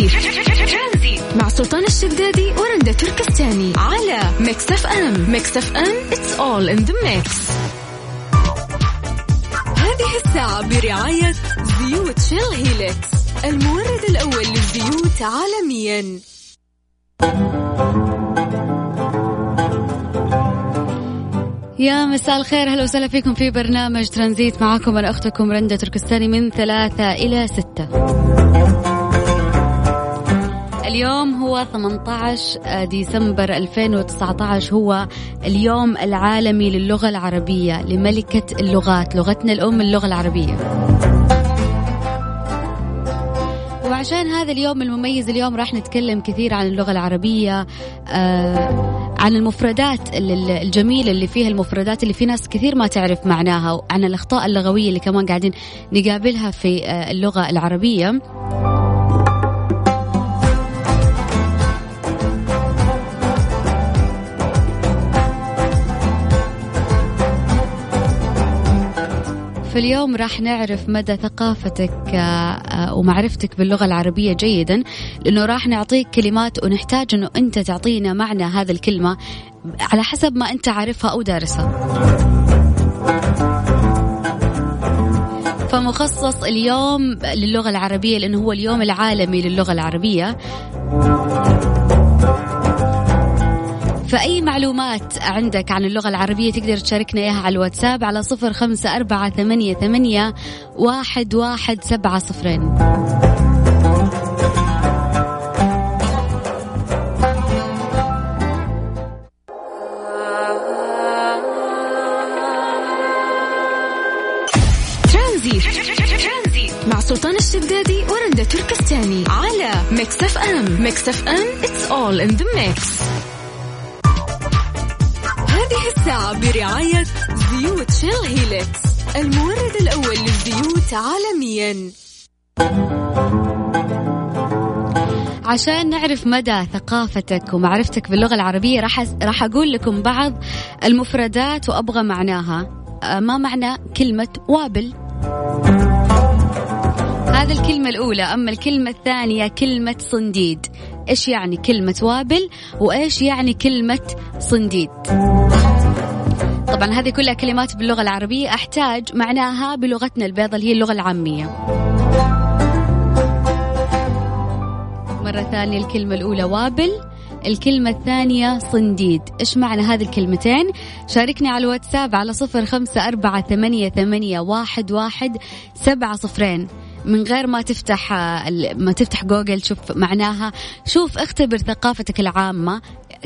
ترانزيت مع سلطان الشدادي ورندا تركستاني على ميكس اف ام. ميكس اف ام it's all in the mix. هذه الساعة برعاية زيوت شيل هيلكس المورد الأول للزيوت عالميا. يا مساء الخير هلا وسهلا فيكم في برنامج ترانزيت معاكم أنا أختكم رندا تركستاني من ثلاثة إلى ستة. اليوم هو 18 ديسمبر 2019 هو اليوم العالمي للغة العربية لملكة اللغات لغتنا الأم اللغة العربية. وعشان هذا اليوم المميز اليوم راح نتكلم كثير عن اللغة العربية آه عن المفردات الجميلة اللي فيها المفردات اللي في ناس كثير ما تعرف معناها عن الأخطاء اللغوية اللي كمان قاعدين نقابلها في آه اللغة العربية. فاليوم راح نعرف مدى ثقافتك آه، آه، ومعرفتك باللغة العربية جيدا لأنه راح نعطيك كلمات ونحتاج أنه أنت تعطينا معنى هذا الكلمة على حسب ما أنت عارفها أو دارسها. فمخصص اليوم للغة العربية لأنه هو اليوم العالمي للغة العربية. فأي معلومات عندك عن اللغة العربية تقدر تشاركنا إياها على الواتساب على صفر خمسة أربعة ثمانية, ثمانية واحد, واحد سبعة صفرين. مع سلطان الشدادي ورندا تركستاني على ميكس أف أم. ميكس أف أم it's all in the mix. الساعة برعاية زيوت شيل هيلكس المورد الأول للزيوت عالميا. عشان نعرف مدى ثقافتك ومعرفتك باللغة العربية راح راح أقول لكم بعض المفردات وأبغى معناها. آه، ما معنى كلمة وابل؟ هذا الكلمة الأولى. أما الكلمة الثانية كلمة صنديد. إيش يعني كلمة وابل؟ وإيش يعني كلمة صنديد؟ طبعا هذه كلها كلمات باللغة العربية. أحتاج معناها بلغتنا البيضة اللي هي اللغة العامية. مرة ثانية الكلمة الأولى وابل الكلمة الثانية صنديد. إيش معنى هذه الكلمتين؟ شاركني على الواتساب على صفر خمسة أربعة ثمانية, ثمانية واحد, واحد سبعة صفرين. من غير ما تفتح ما تفتح جوجل تشوف معناها. شوف اختبر ثقافتك العامة.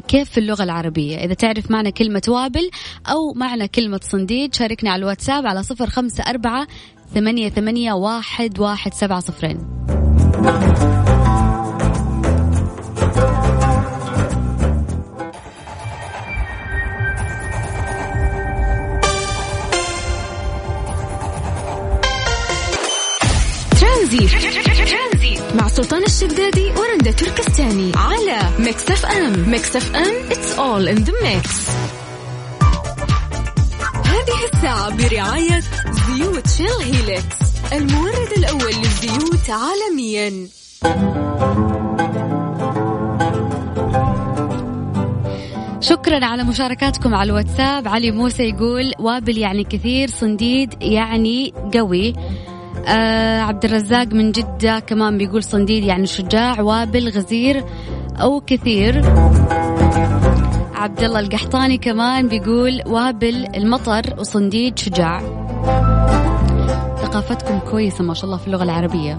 كيف في اللغة العربية؟ إذا تعرف معنى كلمة وابل أو معنى كلمة صنديد شاركني على الواتساب على صفر خمسة أربعة ثمانية, ثمانية واحد, واحد سبعة صفرين. ترانزيت. سلطان الشدادي ورندا تركستاني على ميكس اف ام ميكس اف ام it's all in the mix. هذه الساعة برعاية زيوت شيل هيلكس المورد الأول للزيوت عالميا. شكرا على مشاركاتكم على الواتساب. علي موسى يقول وابل يعني كثير صنديد يعني قوي. آه عبد الرزاق من جدة كمان بيقول صنديد يعني شجاع وابل غزير أو كثير. عبد الله القحطاني كمان بيقول وابل المطر وصنديد شجاع. ثقافتكم كويسة ما شاء الله في اللغة العربية.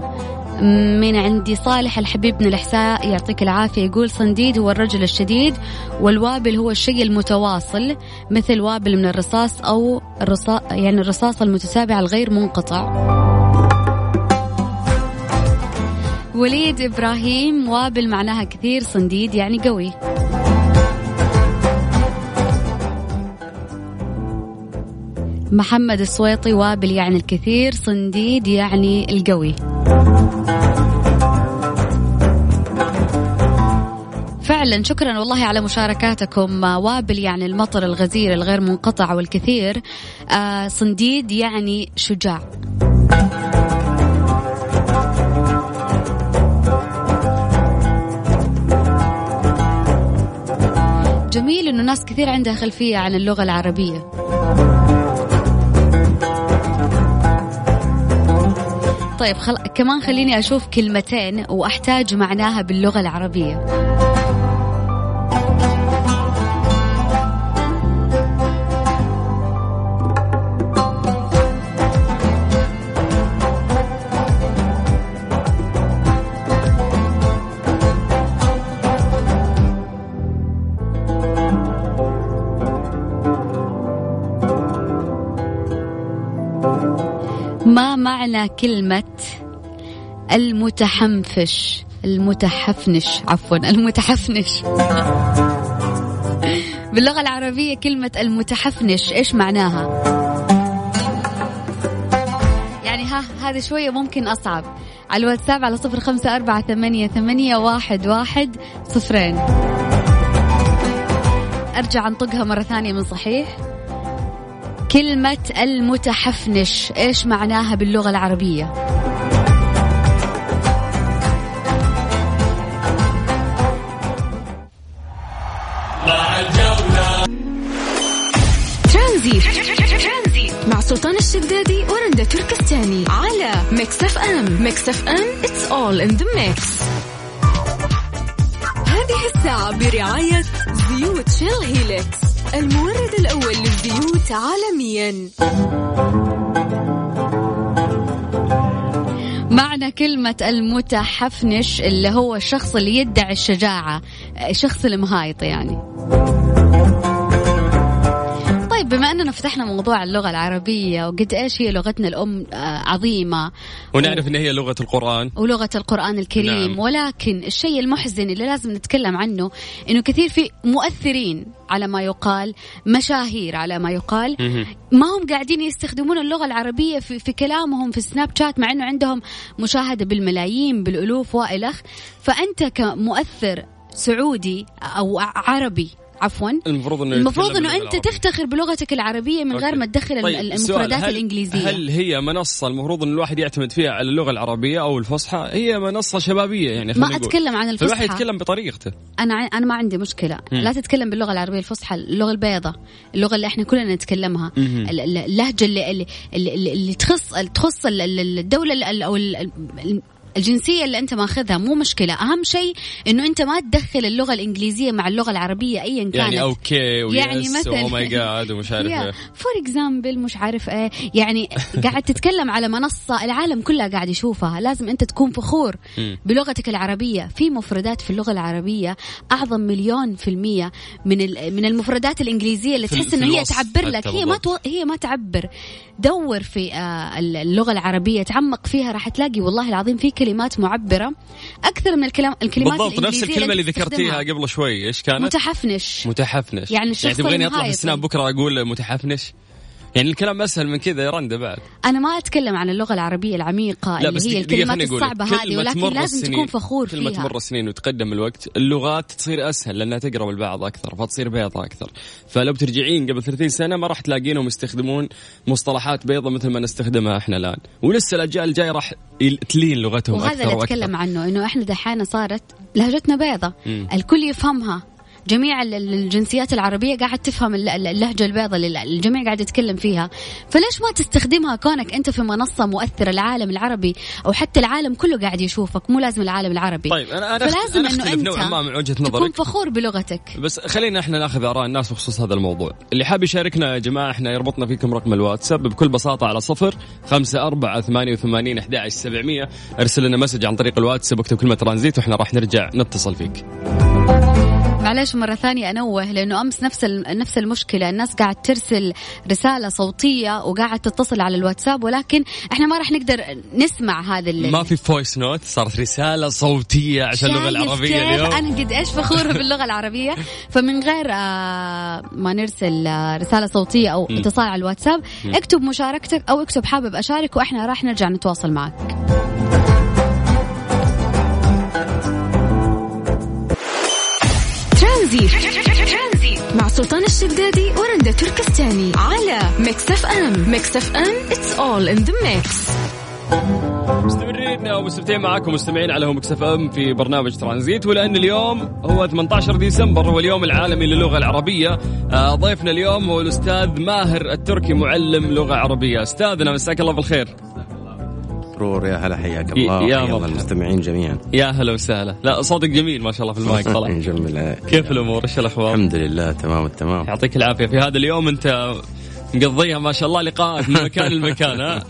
من عندي صالح الحبيب بن الإحساء يعطيك العافية يقول صنديد هو الرجل الشديد والوابل هو الشيء المتواصل مثل وابل من الرصاص أو الرصاص يعني الرصاص المتتابع الغير منقطع. وليد إبراهيم وابل معناها كثير صنديد يعني قوي. محمد السويطي وابل يعني الكثير صنديد يعني القوي. فعلا شكرا والله على مشاركاتكم. وابل يعني المطر الغزير الغير منقطع والكثير آه صنديد يعني شجاع. الجميل إنه ناس كثير عندها خلفية عن اللغة العربية. طيب خل... كمان خليني أشوف كلمتين وأحتاج معناها باللغة العربية. معنى كلمة المتحنفش المتحفنش عفوا المتحفنش. باللغة العربية كلمة المتحفنش إيش معناها؟ يعني ها هذا شوية ممكن أصعب. على الواتساب على صفر خمسة أربعة ثمانية, ثمانية واحد, واحد صفرين. أرجع أنطقها مرة ثانية من صحيح. كلمة المتحفنش إيش معناها باللغة العربية؟ ترانزيت مع سلطان الشدادي ورندا تركستاني على ميكس اف ام ميكس اف ام it's all in the mix. هذه الساعة برعاية زيوت شيل هيلكس المورد الأول للزيوت عالميا. معنى كلمة المتحفنش اللي هو الشخص اللي يدعي الشجاعة الشخص المهايط يعني. طيب بما أننا فتحنا موضوع اللغة العربية وقد إيش هي لغتنا الأم آه، عظيمة؟ ونعرف و... إن هي لغة القرآن. ولغة القرآن الكريم. نعم. ولكن الشيء المحزن اللي لازم نتكلم عنه إنه كثير في مؤثرين على ما يقال مشاهير على ما يقال. ما هم قاعدين يستخدمون اللغة العربية في, في كلامهم في سناب شات مع إنه عندهم مشاهدة بالملايين بالألوف والخ فأنت كمؤثر سعودي أو عربي عفوا. المفروض إنه المفروض إنه أنت تفتخر بلغتك العربية من غير ما تدخل طيب المفردات هل الإنجليزية. هل هي منصة المفروض إن الواحد يعتمد فيها على اللغة العربية أو الفصحى؟ هي منصة شبابية يعني ما أتكلم عن الفصحى. الواحد يتكلم بطريقته. أنا أنا ما عندي مشكلة. م. لا تتكلم باللغة العربية الفصحى اللغة البيضاء اللغة اللي إحنا كلنا نتكلمها. اللهجة اللي اللي, اللي, اللي تخص تخص الدولة أو الجنسية اللي أنت ماخذها مو مشكلة. أهم شيء إنه أنت ما تدخل اللغة الإنجليزية مع اللغة العربية ايا كانت. يعني okay yes يعني مثلا أو my God ومش عارف إيه. فور اكزامبل مش عارف إيه. يعني قاعد تتكلم على منصة العالم كلها قاعد يشوفها. لازم أنت تكون فخور بلغتك العربية. في مفردات في اللغة العربية أعظم مليون في المية من من المفردات الإنجليزية اللي تحس إنه هي تعبر لك. هي ما تو... هي ما تعبر. دور في آه، اللغة العربية تعمق فيها راح تلاقي والله العظيم في كلمات معبرة. أكثر من الكلام الكلمات بالضبط نفس الكلمة اللي ذكرتيها قبل شوي إيش كانت؟ متحفنش. متحفنش. يعني الشخص يعني تبغيني أطلع في السناب بكرة أقول متحفنش؟ يعني الكلام أسهل من كذا يا رندا بعد. أنا ما أتكلم عن اللغة العربية العميقة اللي هي الكلمات الصعبة هذه ولكن لازم تكون فخور فيها. كل ما تمر السنين وتقدم الوقت اللغات تصير أسهل لأنها تقرب البعض أكثر فتصير بيضة أكثر. فلو بترجعين قبل 30 سنة ما راح تلاقينهم يستخدمون مصطلحات بيضة مثل ما نستخدمها إحنا الآن. ولسه الأجيال الجاية راح تلين لغتهم وهذا أكثر اللي أتكلم عنه إنه إحنا دحين صارت لهجتنا بيضة. الكل يفهمها. جميع الجنسيات العربية قاعد تفهم اللهجة البيضاء اللي الجميع قاعد يتكلم فيها. فليش ما تستخدمها كونك أنت في منصة مؤثرة؟ العالم العربي أو حتى العالم كله قاعد يشوفك مو لازم العالم العربي. طيب أنا أنا فلازم أنا أنه أنت ما من وجهة نظرك. تكون فخور بلغتك. بس خلينا إحنا ناخذ آراء الناس بخصوص هذا الموضوع. اللي حاب يشاركنا يا جماعة إحنا يربطنا فيكم رقم الواتساب بكل بساطة على صفر خمسة أربعة ثمانية وثمانين أحد سبعمية. أرسل لنا مسج عن طريق الواتساب واكتب كلمة ترانزيت وإحنا راح نرجع نتصل فيك. معلش مرة ثانية أنوه لأنه أمس نفس نفس المشكلة. الناس قاعد ترسل رسالة صوتية وقاعد تتصل على الواتساب ولكن إحنا ما راح نقدر نسمع هذا ما في voice note صارت رسالة صوتية عشان اللغة العربية اليوم. أنا قد إيش فخورة باللغة العربية. فمن غير آه ما نرسل آه رسالة صوتية أو اتصال على الواتساب اكتب مشاركتك أو اكتب حابب أشارك وإحنا راح نرجع نتواصل معك. ترانزيت مع سلطان الشدادي ورندا تركستاني على ميكس اف ام. ميكس اف ام it's all in the mix. مستمرين ومستمتعين معاكم مستمعين على هم ام في برنامج ترانزيت ولان اليوم هو 18 ديسمبر هو اليوم العالمي للغة العربية. آه، ضيفنا اليوم هو الأستاذ ماهر التركي معلم لغة عربية. أستاذنا مساك الله بالخير. سرور يا هلا حياك الله يا الله المستمعين جميعا. يا هلا وسهلا. لا صوتك جميل ما شاء الله في المايك طلع. جميل. كيف الأمور؟ إيش الأخبار؟ الحمد لله تمام التمام يعطيك العافية. في هذا اليوم أنت مقضيها ما شاء الله لقاءات من مكان لمكان ها؟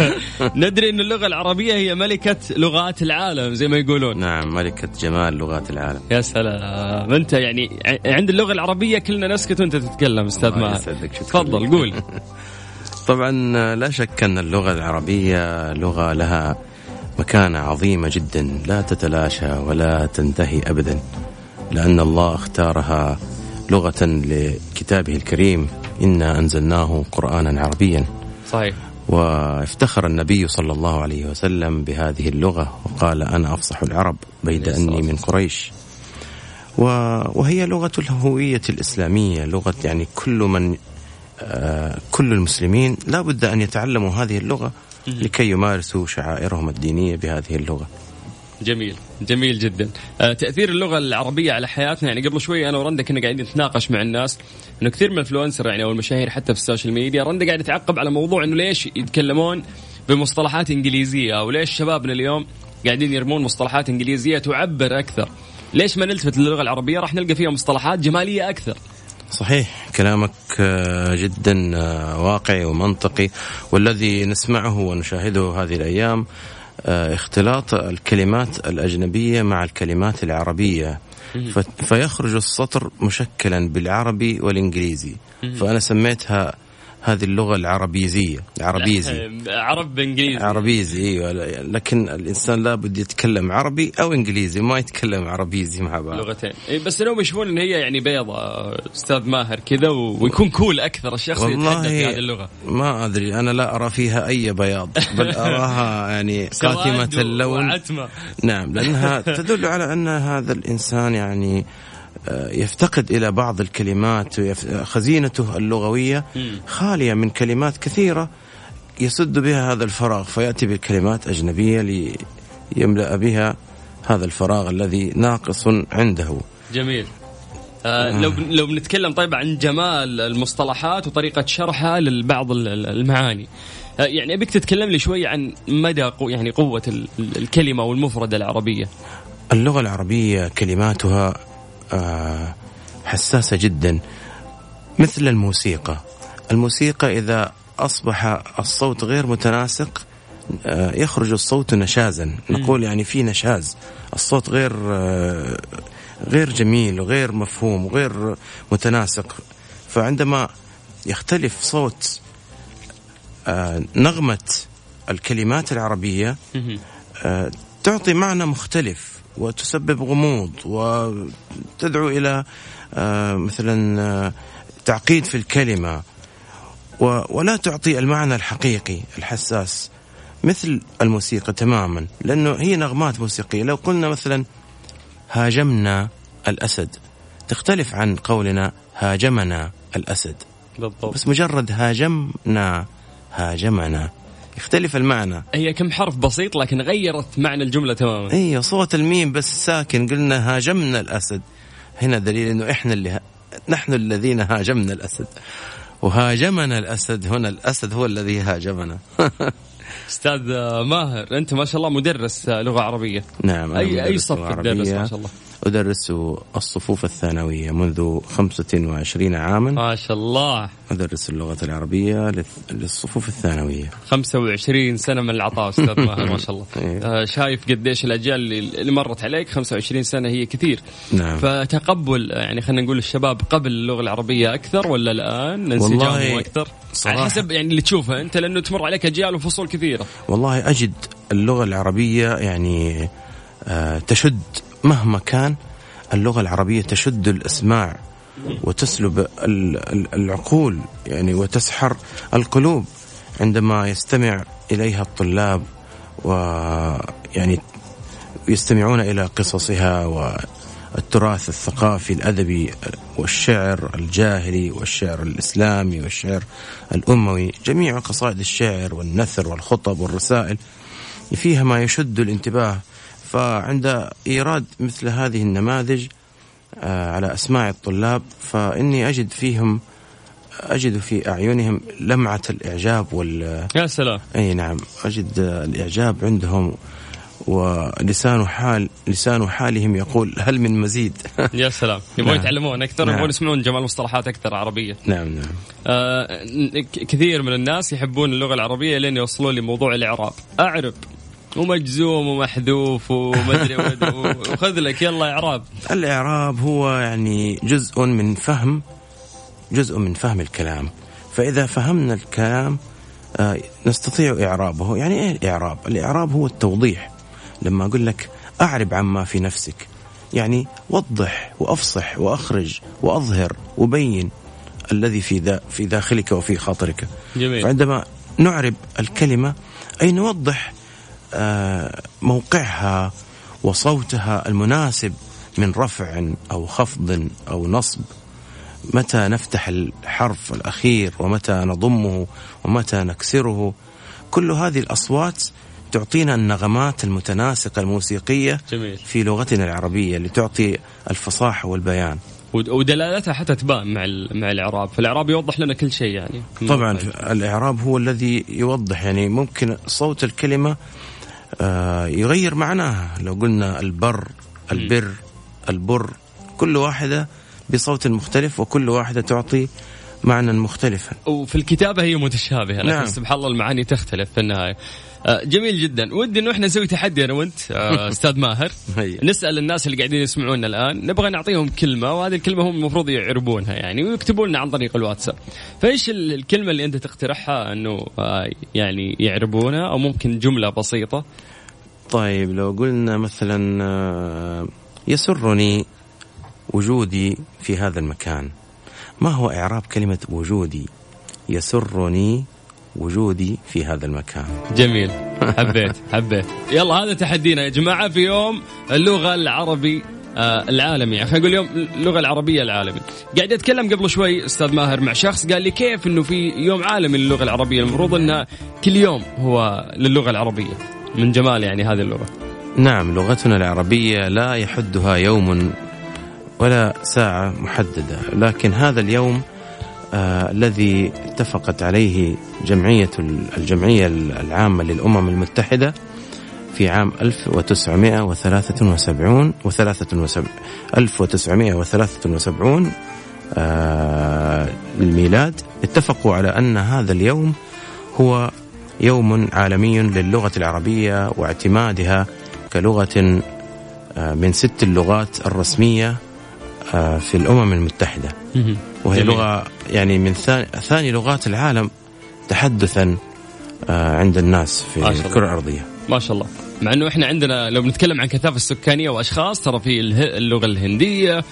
ندري إن اللغة العربية هي ملكة لغات العالم زي ما يقولون. نعم ملكة جمال لغات العالم. يا سلام. أنت يعني عند اللغة العربية كلنا نسكت وأنت تتكلم أستاذ ماهر. تفضل قول. طبعا لا شك أن اللغة العربية لغة لها مكانة عظيمة جدا لا تتلاشى ولا تنتهي ابدا لأن الله اختارها لغة لكتابه الكريم إنا أنزلناه قرانا عربيا. صحيح. وافتخر النبي صلى الله عليه وسلم بهذه اللغة وقال أنا أفصح العرب بيد أني من قريش. وهي لغة الهوية الإسلامية لغة يعني كل من كل المسلمين لا بد أن يتعلموا هذه اللغة لكي يمارسوا شعائرهم الدينية بهذه اللغة. جميل. جميل جدا. آه، تأثير اللغة العربية على حياتنا يعني قبل شوي أنا ورندا كنا قاعدين نتناقش مع الناس إنه كثير من ال influencer يعني أو المشاهير حتى في السوشيال ميديا رندا قاعد تعقب على موضوع إنه ليش يتكلمون بمصطلحات إنجليزية أو ليش شبابنا اليوم قاعدين يرمون مصطلحات إنجليزية تعبر أكثر. ليش ما نلتفت للغة العربية؟ راح نلقى فيها مصطلحات جمالية أكثر. صحيح. كلامك آه، جدا آه، واقعي ومنطقي والذي نسمعه ونشاهده هذه الأيام آه، اختلاط الكلمات الأجنبية مع الكلمات العربية. فيخرج السطر مشكلا بالعربي والإنجليزي. فأنا سميتها هذه اللغة العربيزية. العربيزي عرب انجليزي عربيزي أيوه لكن الإنسان لابد يتكلم عربي أو إنجليزي ما يتكلم عربيزي مع بعض. لغتين. بس لو يشوفون إن هي يعني بيضة أستاذ ماهر كذا ويكون كول أكثر الشخص يتحدث هذه اللغة. ما أدري أنا لا أرى فيها أي بياض بل أراها يعني قاتمة اللون. وعتمة. نعم لأنها تدل على أن هذا الإنسان يعني يفتقد إلى بعض الكلمات خزينته اللغوية خالية من كلمات كثيرة يسد بها هذا الفراغ فيأتي بكلمات أجنبية ليملأ بها هذا الفراغ الذي ناقص عنده. جميل. آه لو لو بنتكلم طيب عن جمال المصطلحات وطريقة شرحها لبعض المعاني. آه يعني أبيك تتكلم لي شوي عن مدى يعني قوة الكلمة والمفردة العربية. اللغة العربية كلماتها آه، حساسة جدا. مثل الموسيقى. الموسيقى إذا أصبح الصوت غير متناسق آه، يخرج الصوت نشازا. نقول يعني في نشاز. الصوت غير آه، غير جميل وغير مفهوم وغير متناسق. فعندما يختلف صوت نغمة الكلمات العربية تعطي معنى مختلف. وتسبب غموض وتدعو إلى آه، مثلا آه، تعقيد في الكلمة. ولا تعطي المعنى الحقيقي الحساس مثل الموسيقى تماما لأنه هي نغمات موسيقية. لو قلنا مثلا هاجمنا الأسد. تختلف عن قولنا هاجمنا الأسد. بالضبط. بس مجرد هاجمنا هاجمنا. يختلف المعنى. هي كم حرف بسيط لكن غيرت معنى الجملة تماما. اي صوت الميم بس ساكن. قلنا هاجمنا الأسد. هنا دليل إنه إحنا اللي ها... نحن الذين هاجمنا الأسد. وهاجمنا الأسد. هنا الأسد هو الذي هاجمنا. أستاذ ماهر أنت ما شاء الله مدرس لغة عربية. نعم اي أي صف تدرس ما شاء الله؟ أدرس الصفوف الثانوية منذ 25 عاما. ما شاء الله. أدرس اللغة العربية للصفوف الثانوية. 25 سنة من العطاء أستاذ ماهر ما شاء الله. إيه. آه، شايف قديش الأجيال اللي مرت عليك 25 سنة هي كثير. نعم. فتقبل يعني خلينا نقول الشباب قبل اللغة العربية أكثر ولا الآن؟ انسجام أكثر؟ صراحة. على حسب يعني اللي تشوفه أنت لأنه تمر عليك أجيال وفصول كثيرة. والله أجد اللغة العربية يعني آه تشد مهما كان اللغة العربية تشد الإسماع وتسلب العقول يعني وتسحر القلوب عندما يستمع إليها الطلاب ويعني يستمعون إلى قصصها التراث الثقافي الأدبي والشعر الجاهلي والشعر الإسلامي والشعر الأموي جميع قصائد الشعر والنثر والخطب والرسائل فيها ما يشد الانتباه فعند إيراد مثل هذه النماذج آه، على أسماع الطلاب فإني أجد فيهم أجد في أعينهم لمعة الإعجاب وال يا سلام. أي نعم أجد الإعجاب عندهم ولسان حال لسان حالهم يقول هل من مزيد؟ يا سلام. يبغون نعم. يتعلمون أكثر نعم. يبغون يسمعون جمال مصطلحات أكثر عربية. نعم نعم. آه كثير من الناس يحبون اللغة العربية لين يوصلون لموضوع الإعراب. أعرب. ومجزوم ومحذوف ومدري وخذ لك يلا إعراب. الإعراب هو يعني جزء من فهم جزء من فهم الكلام. فإذا فهمنا الكلام آه، نستطيع إعرابه. يعني إيه الإعراب؟ الإعراب هو التوضيح. لما أقول لك أعرب عما في نفسك يعني وضح وأفصح وأخرج وأظهر وبين الذي في في داخلك وفي خاطرك. جميل. فعندما نعرب الكلمة أي نوضح موقعها وصوتها المناسب من رفع أو خفض أو نصب. متى نفتح الحرف الأخير ومتى نضمه ومتى نكسره؟ كل هذه الأصوات تعطينا النغمات المتناسقة الموسيقية جميل. في لغتنا العربية لتعطي الفصاحة والبيان. ود- ودلالتها حتى تبان مع مع الإعراب. فالإعراب يوضح لنا كل شيء يعني. طبعا الإعراب هو الذي يوضح يعني ممكن صوت الكلمة آه، يغير معناها. لو قلنا البر البر البر كل واحدة بصوت مختلف وكل واحدة تعطي معنى مختلفا. وفي الكتابة هي متشابهة لكن نعم. سبحان الله المعاني تختلف في النهاية. آه، جميل جدا. ودي إنه إحنا نسوي تحدي أنا وأنت آه، أستاذ ماهر. نسأل الناس اللي قاعدين يسمعونا الآن. نبغى نعطيهم كلمة وهذه الكلمة هم المفروض يعربونها يعني ويكتبوا لنا عن طريق الواتساب. فإيش ال- الكلمة اللي أنت تقترحها إنه آه، يعني يعربونها؟ أو ممكن جملة بسيطة. طيب لو قلنا مثلا آه، يسرني وجودي في هذا المكان. ما هو إعراب كلمة وجودي؟ يسرني وجودي في هذا المكان. جميل. حبيت حبيت. يلا هذا تحدينا يا جماعة في يوم اللغة العربي آه العالمي. خلينا نقول يوم اللغة العربية العالمي. قاعد أتكلم قبل شوي أستاذ ماهر مع شخص قال لي كيف إنه في يوم عالمي للغة العربية؟ المفروض انه كل يوم هو للغة العربية. من جمال يعني هذه اللغة. نعم لغتنا العربية لا يحدها يوم ولا ساعة محددة. لكن هذا اليوم آه الذي اتفقت عليه جمعية الجمعية العامة للأمم المتحدة في عام 1973 و73 1973 آه للميلاد. اتفقوا على أن هذا اليوم هو يوم عالمي للغة العربية واعتمادها كلغة آه، من ست اللغات الرسمية آه، في الأمم المتحدة. وهي جميل. لغة يعني من ثاني, ثاني لغات العالم تحدثا آه، عند الناس في. الكرة الأرضية. ما شاء الله. مع إنه إحنا عندنا لو بنتكلم عن كثافة السكانية وأشخاص ترى في اللغة الهندية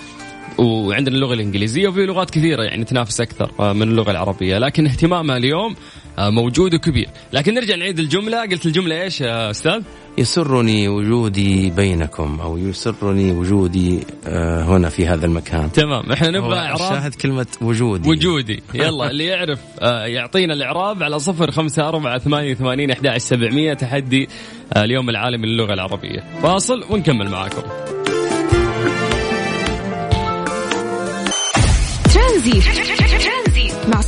وعندنا اللغة الإنجليزية وفي لغات كثيرة يعني تنافس أكثر آه، من اللغة العربية. لكن اهتمامها اليوم موجود وكبير. لكن نرجع نعيد الجملة. قلت الجملة إيش يا أستاذ؟ يسرني وجودي بينكم أو يسرني وجودي آه، هنا في هذا المكان. تمام. إحنا نبغى هو إعراب. شاهد كلمة وجودي. وجودي. يلا اللي يعرف آه، يعطينا الإعراب على صفر خمسة أربعة ثمانية ثمانين أحد سبعمية. تحدي آه، اليوم العالمي للغة العربية. فاصل ونكمل معاكم.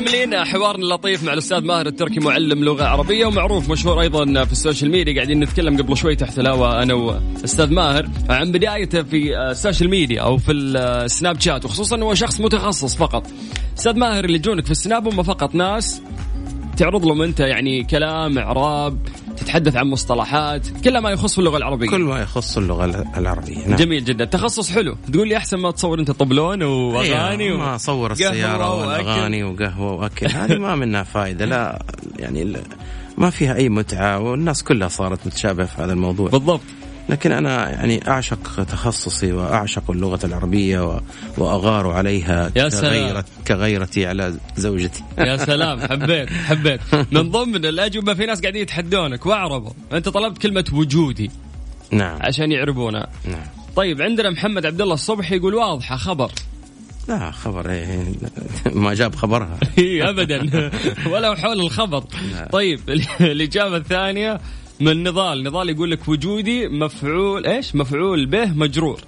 مكملين حوارنا اللطيف مع الأستاذ ماهر التركي معلم لغة عربية ومعروف مشهور أيضا في السوشيال ميديا. قاعدين نتكلم قبل شوي تحت الهواء أنا واستاذ ماهر عن بدايته في السوشيال ميديا أو في السناب شات وخصوصا انه هو شخص متخصص فقط. أستاذ ماهر اللي يجونك في السناب هم فقط ناس تعرض لهم أنت يعني كلام إعراب تتحدث عن مصطلحات كل ما يخص اللغة العربية. كل ما يخص اللغة العربية نعم. جميل جدا. تخصص حلو. تقول لي أحسن ما تصور أنت طبلون وأغاني أيوة، و... ما اصور السيارة وأكل. والأغاني وقهوة وأكل. هذه ما منها فائده لا يعني ما فيها أي متعة والناس كلها صارت متشابهة في هذا الموضوع. بالضبط. لكن أنا يعني أعشق تخصصي وأعشق اللغة العربية و- وأغار عليها يا سلام. كغيرة كغيرتي على زوجتي. يا سلام حبيت حبيت. من ضمن الأجوبة في ناس قاعدين يتحدونك واعربوا أنت طلبت كلمة وجودي. نعم. عشان يعربونها نعم. طيب عندنا محمد عبد الله الصبحي يقول واضحة خبر. لا خبر إيه ما جاب خبرها. ابدا. ولا حول الخبر. طيب الإجابة الثانية من نضال نضال يقول لك وجودي مفعول إيش؟ مفعول به مجرور.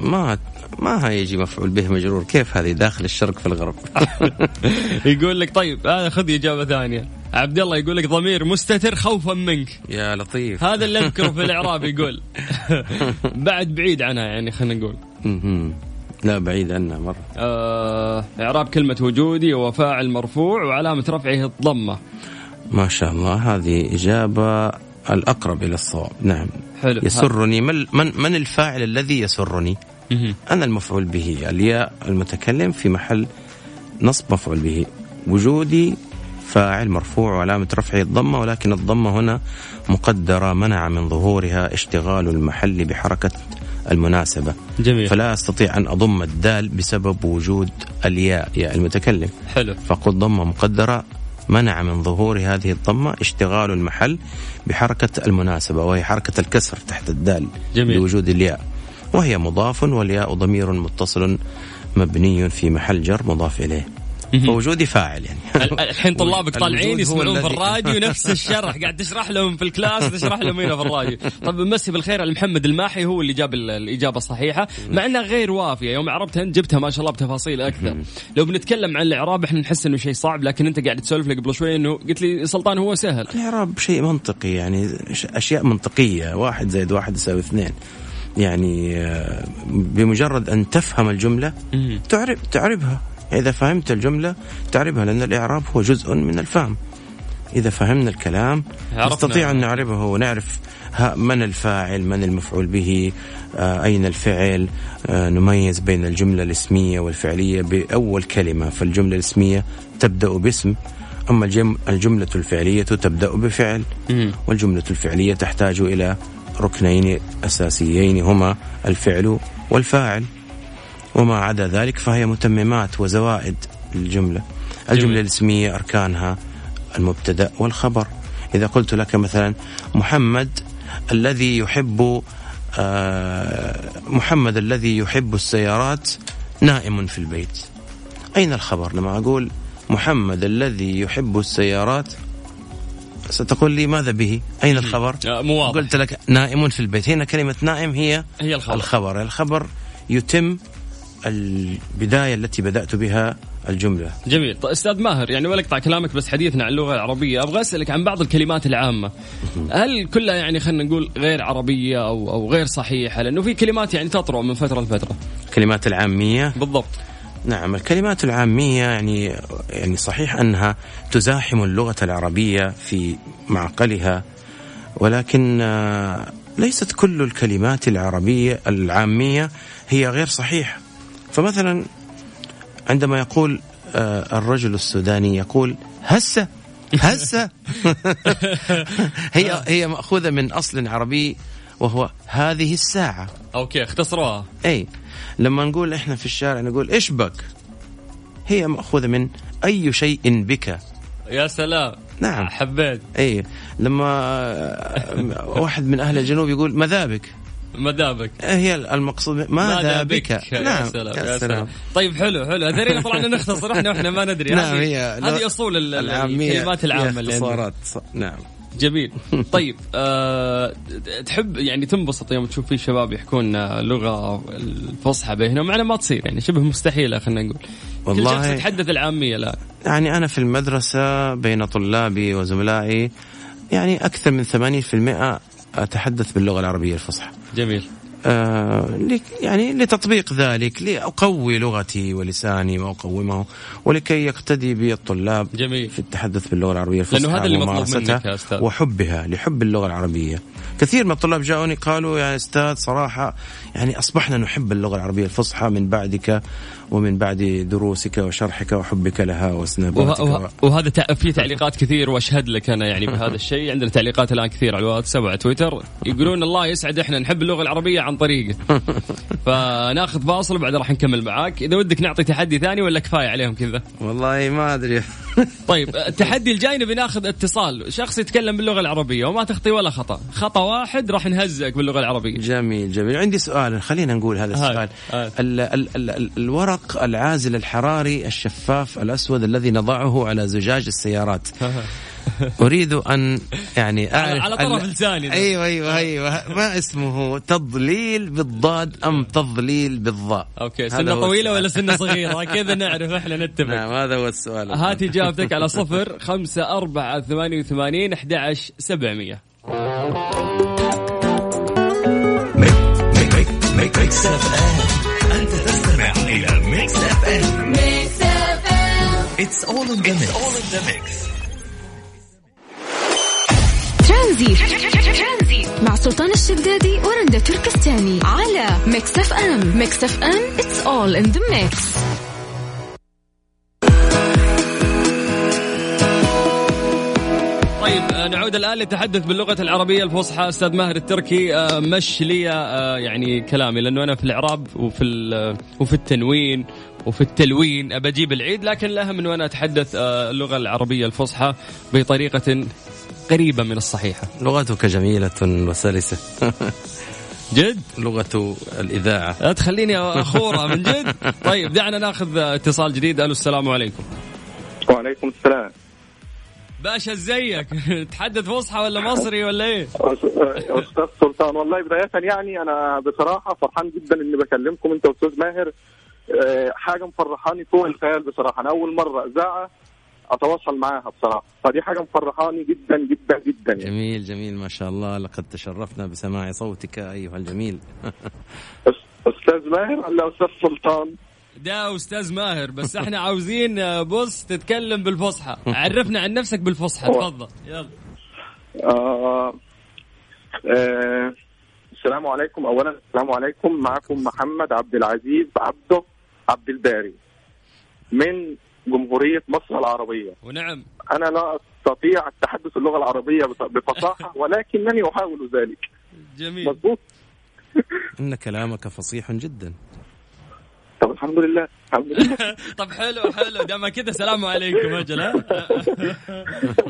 ما ما هيجي مفعول به مجرور. كيف هذه؟ داخل الشرق في الغرب. يقول لك طيب هذا خذ إجابة ثانية. عبد الله يقول لك ضمير مستتر خوفا منك. يا لطيف. هذا اللي أذكره في الإعراب يقول. بعد بعيد عنها يعني خلينا نقول. لا بعيد عنها مرة. آه إعراب كلمة وجودي هو فاعل مرفوع وعلامة رفعه الضمة. ما شاء الله. هذه إجابة الأقرب إلى الصواب. نعم. حلو. يسرني. من من, من الفاعل الذي يسرني. أنا المفعول به. الياء المتكلم في محل نصب مفعول به. وجودي فاعل مرفوع وعلامة رفعه الضمة ولكن الضمة هنا مقدرة. منع من ظهورها اشتغال المحل بحركة المناسبة. جميل. فلا أستطيع أن أضم الدال بسبب وجود الياء ياء المتكلم. حلو. فقل ضمة مقدرة. منع من ظهور هذه الضمة اشتغال المحل بحركة المناسبة وهي حركة الكسر تحت الدال جميل. لوجود الياء وهي مضاف والياء ضمير متصل مبني في محل جر مضاف إليه فوجودي فاعل يعني. ال- الحين طلابك طالعين يسمعون في الراديو نفس الشرح قاعد تشرح لهم في الكلاس تشرح لهم هنا في الراديو. طب مسي بالخير على محمد الماحي هو اللي جاب ال- الإجابة الصحيحة. مع إنها غير وافية يوم عربتها انت جبتها ما شاء الله بتفاصيل أكثر. لو بنتكلم عن الإعراب إحنا نحس إنه شيء صعب لكن أنت قاعد تسولف لي قبل شوي إنه قلت لي سلطان هو سهل. الإعراب شيء منطقي يعني أشياء منطقية. واحد زائد واحد يساوي اثنين. يعني آه، بمجرد أن تفهم الجملة تعرب تعربها. إذا فهمت الجملة تعربها لأن الإعراب هو جزء من الفهم إذا فهمنا الكلام عرفنا. نستطيع أن نعربه ونعرف من الفاعل من المفعول به آه، أين الفعل آه، نميز بين الجملة الاسمية والفعلية بأول كلمة فالجملة الاسمية تبدأ باسم أما الجم- الجملة الفعلية تبدأ بفعل. والجملة الفعلية تحتاج إلى ركنين أساسيين هما الفعل والفاعل وما عدا ذلك فهي متممات وزوائد الجملة جميل. الاسمية أركانها المبتدأ والخبر. إذا قلت لك مثلا محمد الذي يحب آه، محمد الذي يحب السيارات نائم في البيت. أين الخبر؟ لما أقول محمد الذي يحب السيارات ستقول لي ماذا به؟ أين الخبر؟ آه، مو واضح. قلت لك نائم في البيت. هنا كلمة نائم هي هي الخبر. الخبر. الخبر يتم البداية التي بدأت بها الجملة. جميل. طيب أستاذ ماهر يعني ولا أقطع كلامك بس حديثنا عن اللغة العربية. أبغى أسألك عن بعض الكلمات العامة. هل كلها يعني خلينا نقول غير عربية أو أو غير صحيحة؟ لأنه في كلمات يعني تطرأ من فترة لفترة. الكلمات العامية؟ بالضبط. نعم الكلمات العامية يعني يعني صحيح أنها تزاحم اللغة العربية في معقلها ولكن آه، ليست كل الكلمات العربية العامية هي غير صحيحة. فمثلا عندما يقول آه، الرجل السوداني يقول هسه هسه. هي هي مأخوذة من أصل عربي وهو هذه الساعة. أوكي اختصروها. أي لما نقول إحنا في الشارع نقول إيش بك؟ هي مأخوذة من أي شيء بك؟ يا سلام. نعم. حبيت. أي لما آه، واحد من أهل الجنوب يقول ماذا بك؟ مذابك هي المقصود. ماذا بك؟ يا نعم. سلام يا يا سلام. طيب حلو حلو. هذول طلعنا نختصر إحنا وإحنا ما ندري. نعم هذه- هي هذه أصول ال- ال- الكلمات العامة اللي عندنا. اختصارات. ص- نعم. جميل. طيب آه تحب يعني تنبسط يوم تشوف في شباب يحكون لغة الفصحى بينهم؟ إنها ما تصير يعني شبه مستحيلة خلينا نقول. والله- كل شخص يتحدث العامية الآن. يعني أنا في المدرسة بين طلابي وزملائي يعني أكثر من 80% أتحدث باللغة العربية الفصحى. جميل آه يعني لتطبيق ذلك لأقوي لغتي ولساني وأقومه ولكي يقتدي بي الطلاب جميل. في التحدث باللغة العربية الفصحى لأنه هذا اللي مطلوب منك يا أستاذ. وحبها لحب اللغة العربية كثير من الطلاب جاءوني قالوا يا أستاذ صراحة يعني أصبحنا نحب اللغة العربية الفصحى من بعدك ومن بعد دروسك وشرحك وحبك لها وسنباتك وه... وه... وهذا تع... في تعليقات كثير وأشهد لك أنا يعني بهذا الشيء. عندنا تعليقات الآن كثير على الواتساب وعلى تويتر. يقولون الله يسعد إحنا نحب اللغة العربية عن طريقه فناخذ فاصل وبعد راح نكمل معاك. إذا ودك نعطي تحدي ثاني ولا كفاية عليهم كذا؟ والله ما أدري. طيب التحدي الجاي نبي ناخذ اتصال. شخص يتكلم باللغة العربية وما تخطي ولا خطأ. خطأ واحد راح نهزئك باللغة العربية. جميل جميل. عندي سؤال خلينا نقول هذا. السؤال. ال ال ال ال الورق العازل الحراري الشفاف الأسود الذي نضعه على زجاج السيارات. أريد أن يعني أعرف على طرف لساني ده. أيوه أيوه أيوه. ما اسمه تضليل بالضاد أم تضليل بالضاء؟ أوكي سنة طويلة. ولا سنة صغيرة؟ كذا نعرف إحنا نتفق. نعم هذا هو السؤال. هات إجابتك على صفر خمسة أربعة ثمانية وثمانين أحد عشر سبعمية. ميكس اف ام انت تستمع إلى ميكس اف ام it's all in the mix ترانزيت مع سلطان الشدادي ورندا تركستاني على ميكس اف ام. ميكس اف ام it's all in the mix. طيب آه، نعود الآن للتحدث باللغة العربية الفصحى. أستاذ ماهر التركي آه، مش لي آه، يعني كلامي لأنه أنا في الإعراب وفي وفي التنوين وفي التلوين أبى أجيب العيد لكن الأهم أنه أنا أتحدث آه، اللغة العربية الفصحى بطريقة قريبة من الصحيحة. لغتك جميلة وسلسة. جد؟ لغة الإذاعة. لا تخليني أخورة من جد. طيب دعنا ناخذ اتصال جديد. ألو السلام عليكم. وعليكم السلام. باشا إزيك؟ تحدث فصحى ولا مصري ولا إيه؟ أستاذ سلطان والله بداية يعني أنا بصراحة فرحان جدا إني بكلمكم أنت وأستاذ ماهر. آه، حاجة مفرحاني فوق الخيال بصراحة. أنا أول مرة إذاعة أتواصل معاها بصراحة. فدي حاجة مفرحاني جدا جدا جدا يعني. جميل جميل ما شاء الله. لقد تشرفنا بسماع صوتك أيها الجميل. أستاذ ماهر ولا أستاذ سلطان؟ ده أستاذ ماهر بس إحنا عاوزين آه، بص تتكلم بالفصحى. عرفنا عن نفسك بالفصحى. تفضل. يلا. آه آه السلام عليكم. اولا السلام عليكم. معكم محمد عبد العزيز عبده عبد الباري. من جمهورية مصر العربية. ونعم. أنا لا أستطيع التحدث اللغة العربية بفصاحة ولكنني أحاول ذلك. جميل. مضبوط إن كلامك فصيح جدا. طب الحمد لله. الحمد لله. طب حلو حلو. دام كذا سلام عليكم أجل ها؟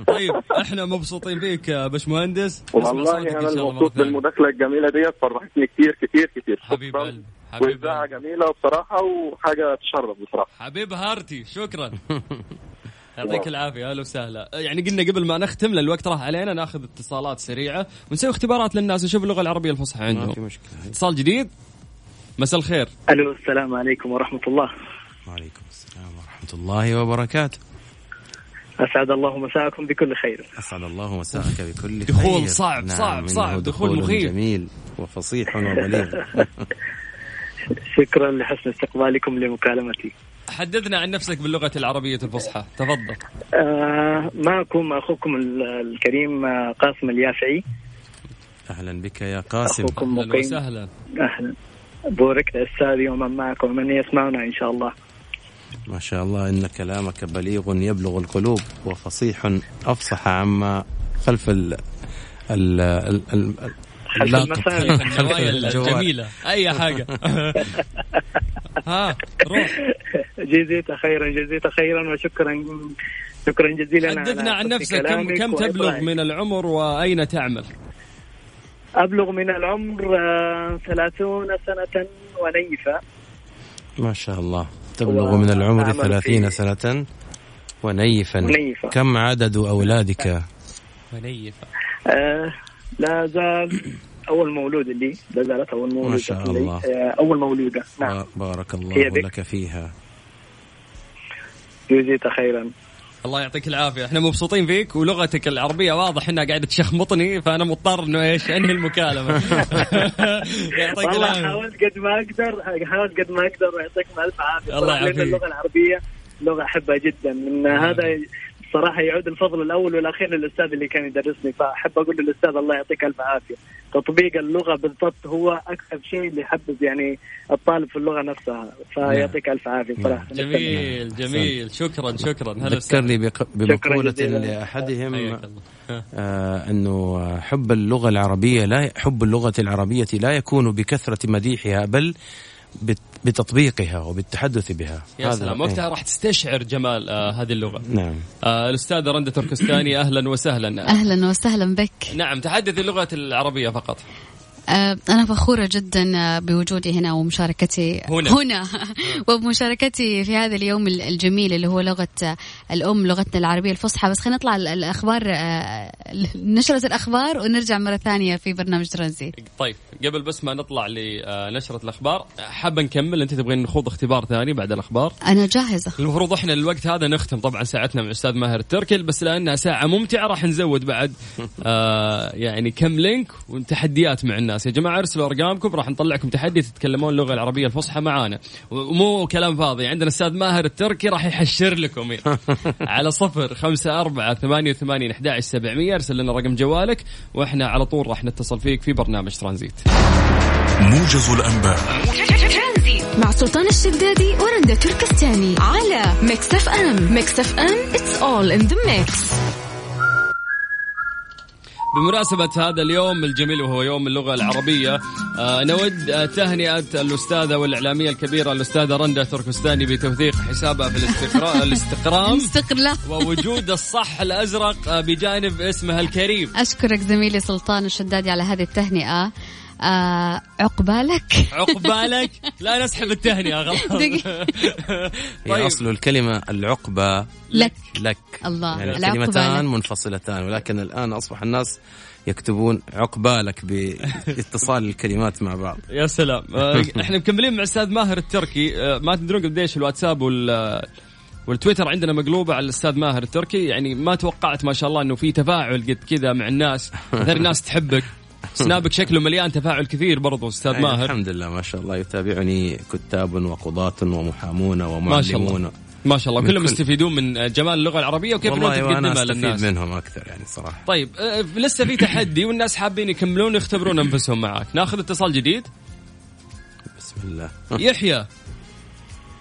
طيب إحنا مبسوطين فيك يا باشمهندس. والله أنا ثانية. بالمداخلة الجميلة ديت فرحتني كتير كتير كتير. حبيب. قلبي. واذاعه جميلة بصراحة وحاجة تشرف بصراحة. حبيب هارتي شكرا. يعطيك العافية أهلا وسهلا. يعني قلنا قبل ما نختم لأن الوقت راح علينا نأخذ اتصالات سريعة ونسوي اختبارات للناس نشوف اللغة العربية الفصحى ما في عندهم. مشكلة. اتصال جديد؟ مساء الخير. ألو السلام عليكم ورحمة الله. وعليكم السلام ورحمة الله وبركاته. أسعد الله مساءكم بكل خير. أسعد الله مساءك بكل دخول خير. صعب، نعم صعب، صعب، دخول دخول مخيف. جميل وفصيح وبليغ شكرا لحسن استقبالكم لمكالمتي. حدثنا عن نفسك باللغة العربية الفصحى. تفضل. آه معكم أخوكم ال- الكريم آه، قاسم اليافعي. أهلا بك يا قاسم. أخوكم أهلا مقيم. وسهلا. أهلا. بوركت استاذي ومن معكم ومن يسمعنا إن شاء الله. ما شاء الله إن كلامك بليغ يبلغ القلوب وفصيح أفصح عما خلف ال ال ال ال خلف اللاقط. المسامع. النوايا. الجميلة أي حاجة ها روح جزيت خيرا جزيت خيرا وشكرا شكرا جزيلا حدثنا عن نفسك كم كم تبلغ. من العمر وأين تعمل؟ أبلغ من العمر آه، ثلاثون سنة ونيفة ما شاء الله تبلغ من العمر أعمل ثلاثين في- سنة ونيفا ونيفا. كم عدد أولادك منيفه آه لا زال أول مولود لي لا زالت أول مولودة شاء لي. الله. آه أول مولودة. نعم. بارك الله. لك فيها. جزيت خيرا. الله يعطيك العافية. إحنا مبسوطين فيك ولغتك العربية واضح إنها قاعدة تشخمطني فأنا مضطر إنه إيش أنهي المكالمة. يعطيك والله حاولت قد ما أقدر حاولت قد ما أقدر ويعطيكم ألف عافية. الله يعافيك. اللغة العربية لغة أحبها جدا. من هذا صراحة يعود الفضل الأول والأخير للأستاذ اللي كان يدرسني فأحب أقول للأستاذ الله يعطيك ألف عافية. تطبيق اللغة بالضبط هو أكثر شيء اللي يحبب يعني الطالب في اللغة نفسها فيعطيك ألف عافية صراحة. جميل جميل. شكرا شكرا. ذكرني بمقولة لأحدهم آه أنه حب اللغة العربية لا حب اللغة العربية لا يكون بكثرة مديحها بل بتطبيقها وبالتحدث بها. يا سلام وقتها راح تستشعر جمال آه هذه اللغة. نعم. آه الأستاذة رنده تركستاني أهلا وسهلا. أهلا وسهلا بك. نعم تحدثي اللغة العربية فقط. أنا فخورة جدا آه، بوجودي هنا ومشاركتي هنا, هنا. وبمشاركتي في هذا اليوم الجميل اللي هو لغة آه، الأم لغتنا العربية الفصحى. بس خلينا نطلع الأخبار نشرة الأخبار ونرجع مرة ثانية في برنامج ترانزي طيب قبل بس ما نطلع لنشرة الأخبار حابة نكمل؟ أنت تبغين نخوض اختبار ثاني بعد الأخبار؟ أنا جاهزة. المفروض إحنا الوقت هذا نختم طبعا ساعتنا مع الأستاذ ماهر التركي بس لأنها ساعة ممتعة راح نزود بعد. آه يعني كم لينك وتحديات مع الناس. يا جماعة ارسلوا أرقامكم راح نطلع لكم تحدي تتكلمون اللغة العربية الفصحى معانا. ومو كلام فاضي. عندنا أستاذ ماهر التركي راح يشرح لكم. على صفر خمسة أربعة ثمانية وثمانين أحد سبعمية. ارسل لنا رقم جوالك وإحنا على طول راح نتصل فيك في برنامج ترانزيت. موجز الأنباء. مع سلطان الشدادي ورندا تركستاني على ميكس أف أم. ميكس أف أم it's all in the mix. بمناسبة هذا اليوم الجميل وهو يوم اللغة العربية آه نود آه تهنئة الأستاذة والإعلامية الكبيرة الأستاذة رندا تركستاني بتوثيق حسابها في الاستقرام الاستقرام ووجود الصح الأزرق آه بجانب اسمها الكريم. أشكرك زميلي سلطان الشدادي على هذه التهنئة. آه عقبالك عقبالك لا نسحب التهنئة غلط طيب. أصل الكلمة العقبة لك. لك. الله. يعني الكلمتان منفصلتان ولكن الآن أصبح الناس يكتبون عقبالك باتصال الكلمات مع بعض. يا سلام. آه، إحنا مكملين مع الاستاذ ماهر التركي. آه، ما تدرون قديش الواتساب وال والتويتر عندنا مقلوبة على الأستاذ ماهر التركي. يعني ما توقعت ما شاء الله إنه في تفاعل قد كذا مع الناس. غير الناس تحبك. سنابك شكله مليان تفاعل كثير برضو أستاذ ماهر. الحمد لله ما شاء الله. يتابعني كتاب وقضاة ومحامون ومعلمون. ما شاء الله. كلهم يستفيدون من جمال اللغة العربية وكيف انت تقدمها للناس منهم أكثر يعني صراحة. طيب آه، لسه في تحدي والناس حابين يكملون يختبرون أنفسهم معك. ناخذ اتصال جديد. بسم الله. يحيى.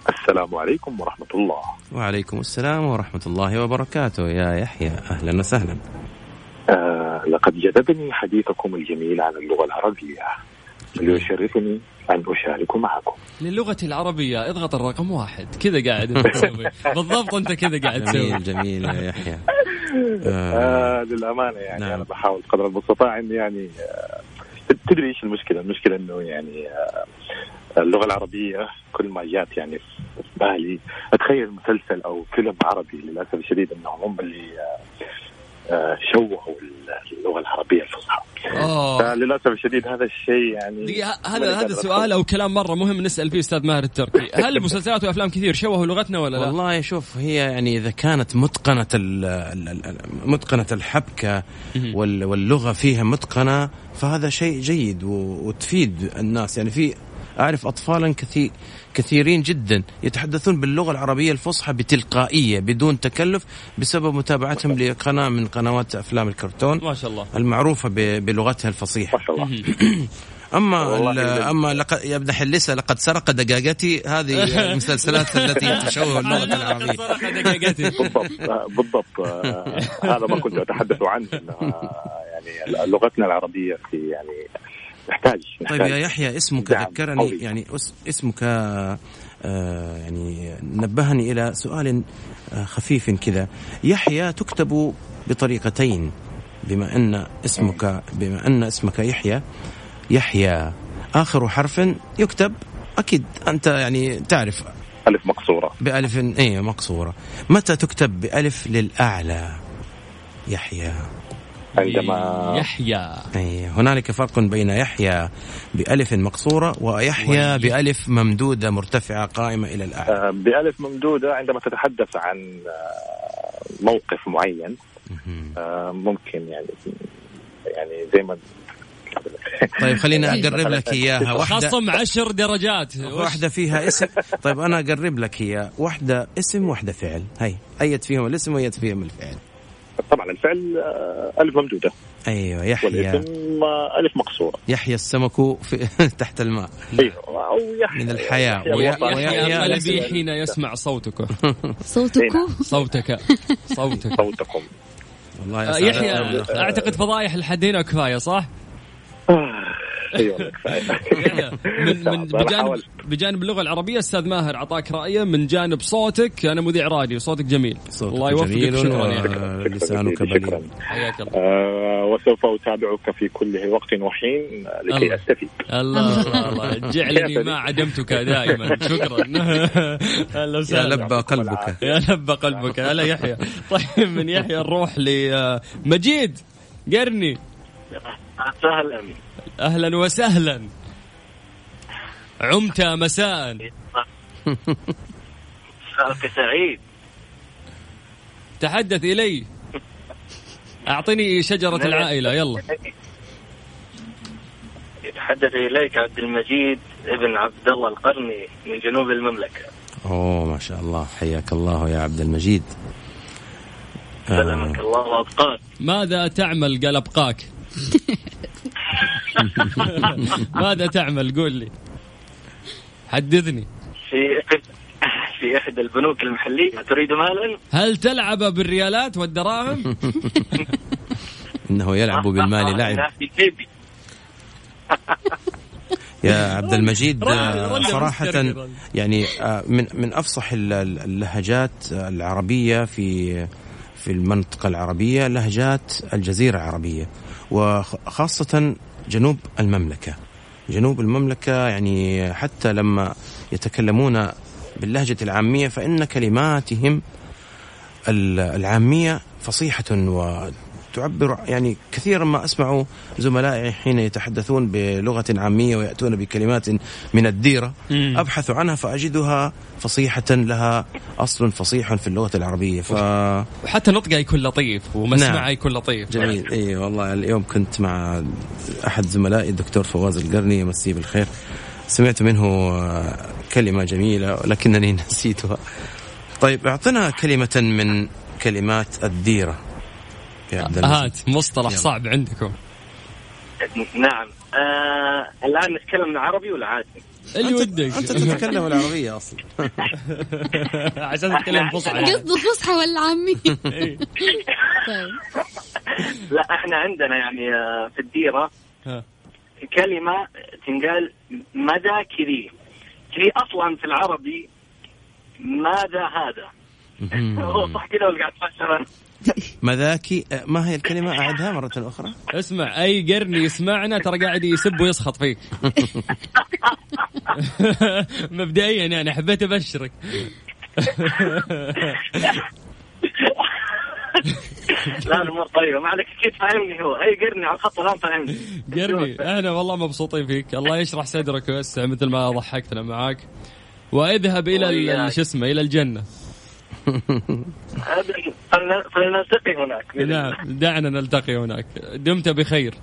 السلام عليكم ورحمة الله. وعليكم السلام ورحمة الله وبركاته. يا يحيى أهلا وسهلا. آه لقد جذبني حديثكم الجميل عن اللغة العربية. ويشرفني أن أشارك معكم. للغة العربية اضغط الرقم واحد. كذا قاعد تسوي. بالضبط أنت كذا قاعد تسوي. جميل جميل يا يحيى. آه, آه للأمانة يعني. نعم. أنا بحاول قدر المستطاع إني يعني آه تدري إيش المشكلة؟ المشكلة إنه يعني آه اللغة العربية كل ما جات يعني في بالي. أتخيل مسلسل أو فيلم عربي للأسف الشديد إنهم هم اللي آه شوهوا اللغة العربية الفصحى. للاسف الشديد هذا الشيء يعني هذا هذا سؤال أو كلام مرة مهم نسأل فيه أستاذ ماهر التركي هل مسلسلات وافلام كثير شوهوا لغتنا ولا لا؟ والله شوف هي يعني إذا كانت متقنة متقنة الحبكة واللغة فيها متقنة فهذا شيء جيد وتفيد الناس. يعني في أعرف اطفالا كثير كثيرين جدا يتحدثون باللغة العربية الفصحى بتلقائية بدون تكلف بسبب متابعتهم لقناة من قنوات أفلام الكرتون ما شاء الله. المعروفة بلغتها الفصيحة. ما شاء الله. أما أما لقد يا ابن حلسه لقد سرق دقاقتي. هذه المسلسلات التي تشوه اللغة العربية. سرق دقاقتي. بالضبط. بالضبط. هذا ما كنت أتحدث عنه يعني لغتنا العربية في يعني نحتاج, نحتاج. طيب يا يحيى اسمك ذكرني يعني اسمك آه يعني نبهني إلى سؤال آه خفيف كذا. يحيى تكتب بطريقتين بما أن اسمك بما أن اسمك يحيى. يحيى آخر حرف يكتب أكيد أنت يعني تعرف ألف مقصورة. بألف اي مقصورة. متى تكتب بألف للأعلى؟ يحيى. عندما يحيى. أي هنالك فرق بين يحيى بألف مقصورة ويحيى بألف ممدودة مرتفعة قائمة إلى الأعلى. آه، بألف ممدودة عندما تتحدث عن آه، موقف معين آه، ممكن يعني يعني زي ما طيب خليني أقرب لك إياها. واحدة خصم عشر درجات. واحدة فيها اسم. طيب أنا أقرب لك إياها. واحدة اسم واحدة فعل. هي ايت فيهم الاسم وايت فيهم الفعل. طبعا الفعل آه، ألف ممدودة. أيوه يحيى. والاسم آه، ألف مقصورة. يحيى السمك في تحت الماء. أيوه أو يحيى. من الحياة. ويحيى قلبي حين يسمع صوتك. صوتكو صوتك صوتك. صوتكم. والله آه، يا يحيى. أعتقد فضايح لحد هنا كفاية صح؟ كفاية. يحيى من من بجانب. بجانب اللغة العربية أستاذ ماهر اعطاك رأيه من جانب صوتك. أنا مذيع راديو صوتك جميل. صوتك الله يوفقك جميل شكرا يا أخي. ولسانك شكرا بليغ. حياك الله. آه وسوف أتابعك في كل وقت وحين لكي. أستفيد. الله الله الله. جعلني ما عدمتك دائما. شكرا. أهلا يا وسهلا لبى قلبك. يا لبى قلبك. هلا يحيى. طيب من يحيى نروح لمجيد قرني. سهلا أهلا وسهلا. عمت مساء. خالتي سعيد. تحدث إلي. أعطني شجرة العائلة يلا. يتحدث إليك عبد المجيد ابن عبد الله القرني من جنوب المملكة. أوه ما شاء الله. حياك الله يا عبد المجيد. سلمك آه. الله وأبقاك. ماذا تعمل قال أبقاك؟ ماذا تعمل؟ قول لي. حدثني في في إحدى البنوك المحلية تريد مالا؟ هل تلعب بالريالات والدراهم؟ إنه يلعب بالمال لعب. يا عبد المجيد آه، صراحة. يعني آه، من من أفصح ال- ال- اللهجات العربية في في المنطقة العربية لهجات الجزيرة العربية. وخاصة جنوب المملكة. جنوب المملكة يعني حتى لما يتكلمون باللهجة العامية فإن كلماتهم ال- العامية فصيحة وتعبر يعني كثيرا ما أسمع زملائي حين يتحدثون بلغة عامية ويأتون بكلمات من الديرة. مم. أبحث عنها فأجدها فصيحة لها أصل فصيح في اللغة العربية. ف وحتى نطقة يكون لطيف ومسمعة نعم. يكون لطيف. جميل. إي والله اليوم كنت مع أحد زملائي الدكتور فواز القرني يمسيه بالخير. سمعت منه كلمة جميلة لكنني نسيتها. طيب أعطنا كلمة من كلمات الديرة. هات مصطلح يلا. صعب عندكم نعم آه الآن نتكلم عربي ولا عادي؟ اللي ودك أنت تتكلم العربية أصلا عشان تتكلم فصحى. قصده فصحى ولا عامية إيه. طيب لا إحنا عندنا يعني آه، في الديرة. كلمة تنقال مدى كذي كذي أصلا في العربي ماذا هذا؟ هو صح كذا ولا قاعد تفسر؟ مذاكي آه، ما هي الكلمة؟ أعدها مرة أخرى. اسمع أي قرني يسمعنا ترى قاعد يسب ويسخط فيك مبدئيا يعني حبيت أبشرك. لا الأمور طيبة. ما عليك أكيد فاهمني هو؟ أي قرني على الخط الان فاهمني. قرني إحنا والله مبسوطين فيك. الله يشرح صدرك ويوسع مثل ما ضحكتنا معاك. وإذهب إلى. شو اسمه إلى الجنة. فلنلتقي هناك الله. نعم دعنا نلتقي هناك دمت بخير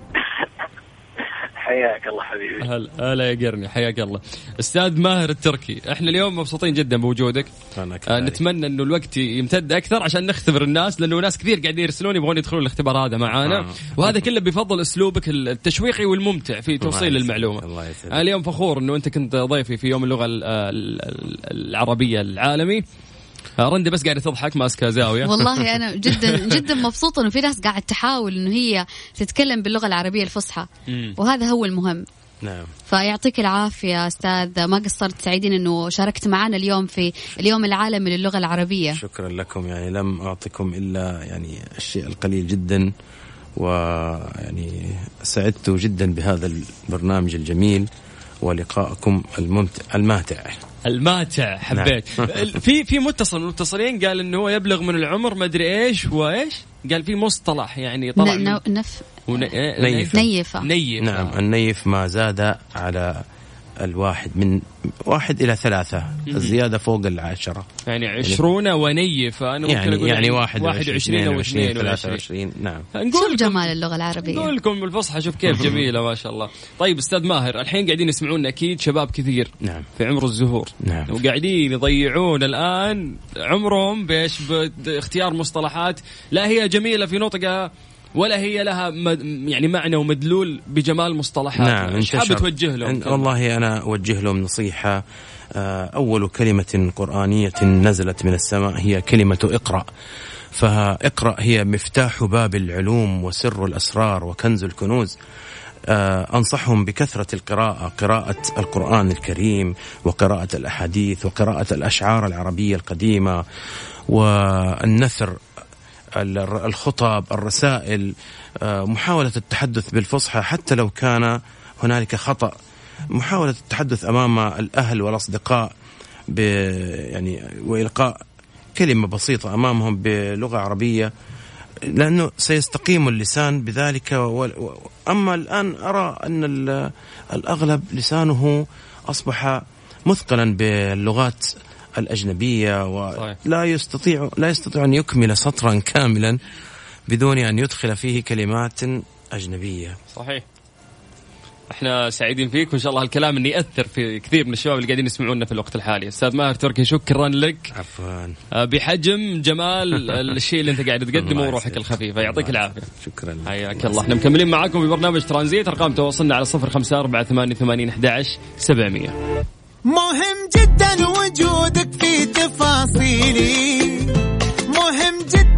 حياك الله حبيبي هلا هلا يا قرني حياك الله أستاذ ماهر التركي إحنا اليوم مبسوطين جدا بوجودك أنا آه. نتمنى إنه الوقت يمتد أكثر عشان نختبر الناس لأنه ناس كثير قاعدين يرسلون يبغون يدخلون الاختبار هذا معانا آه. وهذا كله بفضل أسلوبك التشويقي والممتع في توصيل يسعدك. المعلومة الله يسعدك. أنا اليوم فخور إنه أنت كنت ضيفي في يوم اللغة ال- ال- ال- العربية العالمي آه، رندا بس قاعدة تضحك ماسكة زاوية. والله أنا جدا جدا مبسوطة إنه في ناس قاعد تحاول إنه هي تتكلم باللغة العربية الفصحى. وهذا هو المهم. نعم. فيعطيك العافية أستاذ ما قصرت سعيدين إنه شاركت معنا اليوم في اليوم العالمي للغة العربية. شكرا لكم. يعني لم أعطكم إلا يعني الشيء القليل جدا ويعني سعدت جدا بهذا البرنامج الجميل ولقائكم الممتع الماتع. الماتع حبيت في في متصل من المتصلين قال إنه هو يبلغ من العمر ما أدري إيش وايش قال في مصطلح يعني طلع نف ون... إيه؟ نيفة. نيف نعم النيف ما زاد على الواحد من واحد إلى ثلاثة الزيادة فوق العشرة. يعني عشرون وني فأنا ممكن يعني أقول يعني واحد واحد وعشرين أو اثنين ثلاثة وعشرين. وعشرين نعم. نقول شوف جمال اللغة العربية. نقول لكم بالفصحى شوف كيف جميلة ما شاء الله. طيب أستاذ ماهر الحين قاعدين يسمعونا أكيد شباب كثير نعم. في عمر الزهور. نعم. وقاعدين يضيعون الآن عمرهم بإيش؟ باختيار مصطلحات لا هي جميلة في نطقها ولا هي لها مد يعني معنى ومدلول بجمال مصطلحات نعم إيش حاب. توجه لهم والله أنا أوجه لهم نصيحة. آه، أول كلمة قرآنية نزلت من السماء هي كلمة اقرأ. فاقرأ هي مفتاح باب العلوم وسر الأسرار وكنز الكنوز. آه، أنصحهم بكثرة القراءة قراءة القرآن الكريم وقراءة الأحاديث وقراءة الأشعار العربية القديمة والنثر ال- الخطب الرسائل آه، محاولة التحدث بالفصحى حتى لو كان هنالك خطأ. محاولة التحدث أمام الأهل والأصدقاء ب يعني وإلقاء كلمة بسيطة أمامهم بلغة عربية لأنه سيستقيم اللسان بذلك. و... أما الآن أرى أن ال- الأغلب لسانه أصبح مثقلا باللغات الأجنبية. ولا يستطيع لا يستطيع أن يكمل سطرا كاملا بدون أن يدخل فيه كلمات أجنبية. صحيح. إحنا سعيدين فيك وإن شاء الله هالكلام انه يأثر في كثير من الشباب اللي قاعدين يسمعونا في الوقت الحالي. أستاذ ماهر تركي شكرا لك. عفوا. آه، بحجم جمال الشيء اللي أنت قاعد تقدمه وروحك. الخفيفة. يعطيك العافية. شكرا لك. حياك الله. إحنا مكملين معاكم في برنامج ترانزيت أرقام تواصلنا على صفر خمسة أربعة ثمانية ثمانين أحد عشر سبعمية. مهم جدا وجودك في تفاصيلي. مهم جدا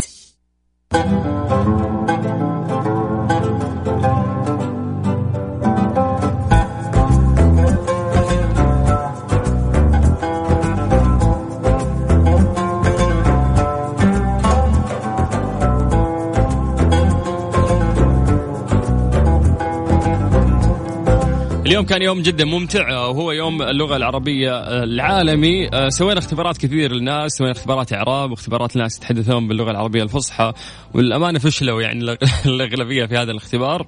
اليوم كان يوم جدا ممتع وهو يوم اللغة العربية آه، العالمي. آه، سوينا اختبارات كثير للناس سوينا اختبارات إعراب واختبارات ناس يتحدثون باللغة العربية الفصحى. والأمانة فشلوا يعني الأغلبية في هذا الاختبار.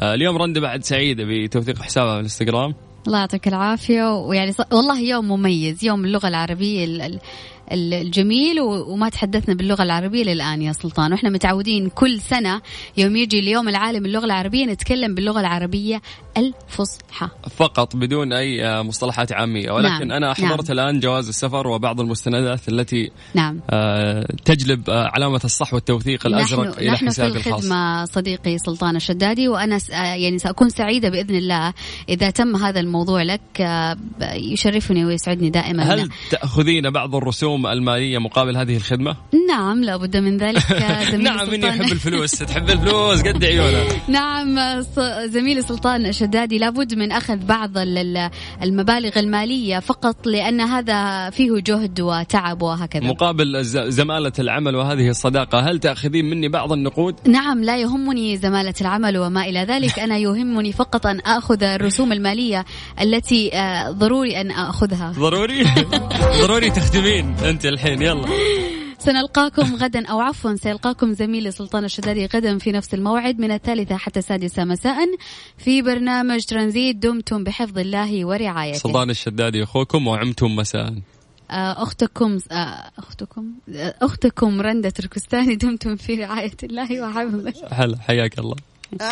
آه، اليوم رندا بعد سعيدة بتوثيق حسابها في الإنستغرام. الله يعطيك العافية ويعني والله يوم مميز يوم اللغة العربية ال- ال- ال- الجميل وما تحدثنا باللغة العربية للآن يا سلطان. وإحنا متعودين كل سنة يوم يجي اليوم العالمي للغة العربية نتكلم باللغة العربية الفصحى. فقط بدون أي آه، مصطلحات عامية. ولكن نعم، أنا حضرت نعم. الآن جواز السفر وبعض المستندات التي نعم. آه، تجلب آه، علامة الصح والتوثيق الأزرق نحن, إلى نحن في حسابي الخاص. الخدمة صديقي سلطان الشدادي وأنا يعني سأكون سعيدة بإذن الله إذا تم هذا الموضوع لك يشرفني ويسعدني دائما. هل تأخذين بعض الرسوم المالية مقابل هذه الخدمة؟ نعم لابد من ذلك نعم إني. أحب الفلوس. تحب الفلوس؟ قد عيونها نعم ص- زميلي سلطان شدادي لابد من أخذ بعض ال- ال- المبالغ المالية فقط لأن هذا فيه جهد وتعب وهكذا. مقابل زمالة العمل وهذه الصداقة هل تأخذين مني بعض النقود؟ نعم لا يهمني زمالة العمل وما إلى ذلك. أنا يهمني فقط أن أخذ الرسوم المالية التي آه، ضروري أن أخذها. ضروري؟ ضروري تختمين أنت الحين يلا. سنلقاكم غدا أو عفوا سيلقاكم زميلي سلطان الشدادي غدا في نفس الموعد من الثالثة حتى السادسة مساء في برنامج ترانزيت دمتم بحفظ الله ورعايته. سلطان الشدادي أخوكم وعمتم مساء. آه، أختكم آه، أختكم آه، أختكم رندة تركستاني دمتم في رعاية الله وحفظه هلا حياك الله.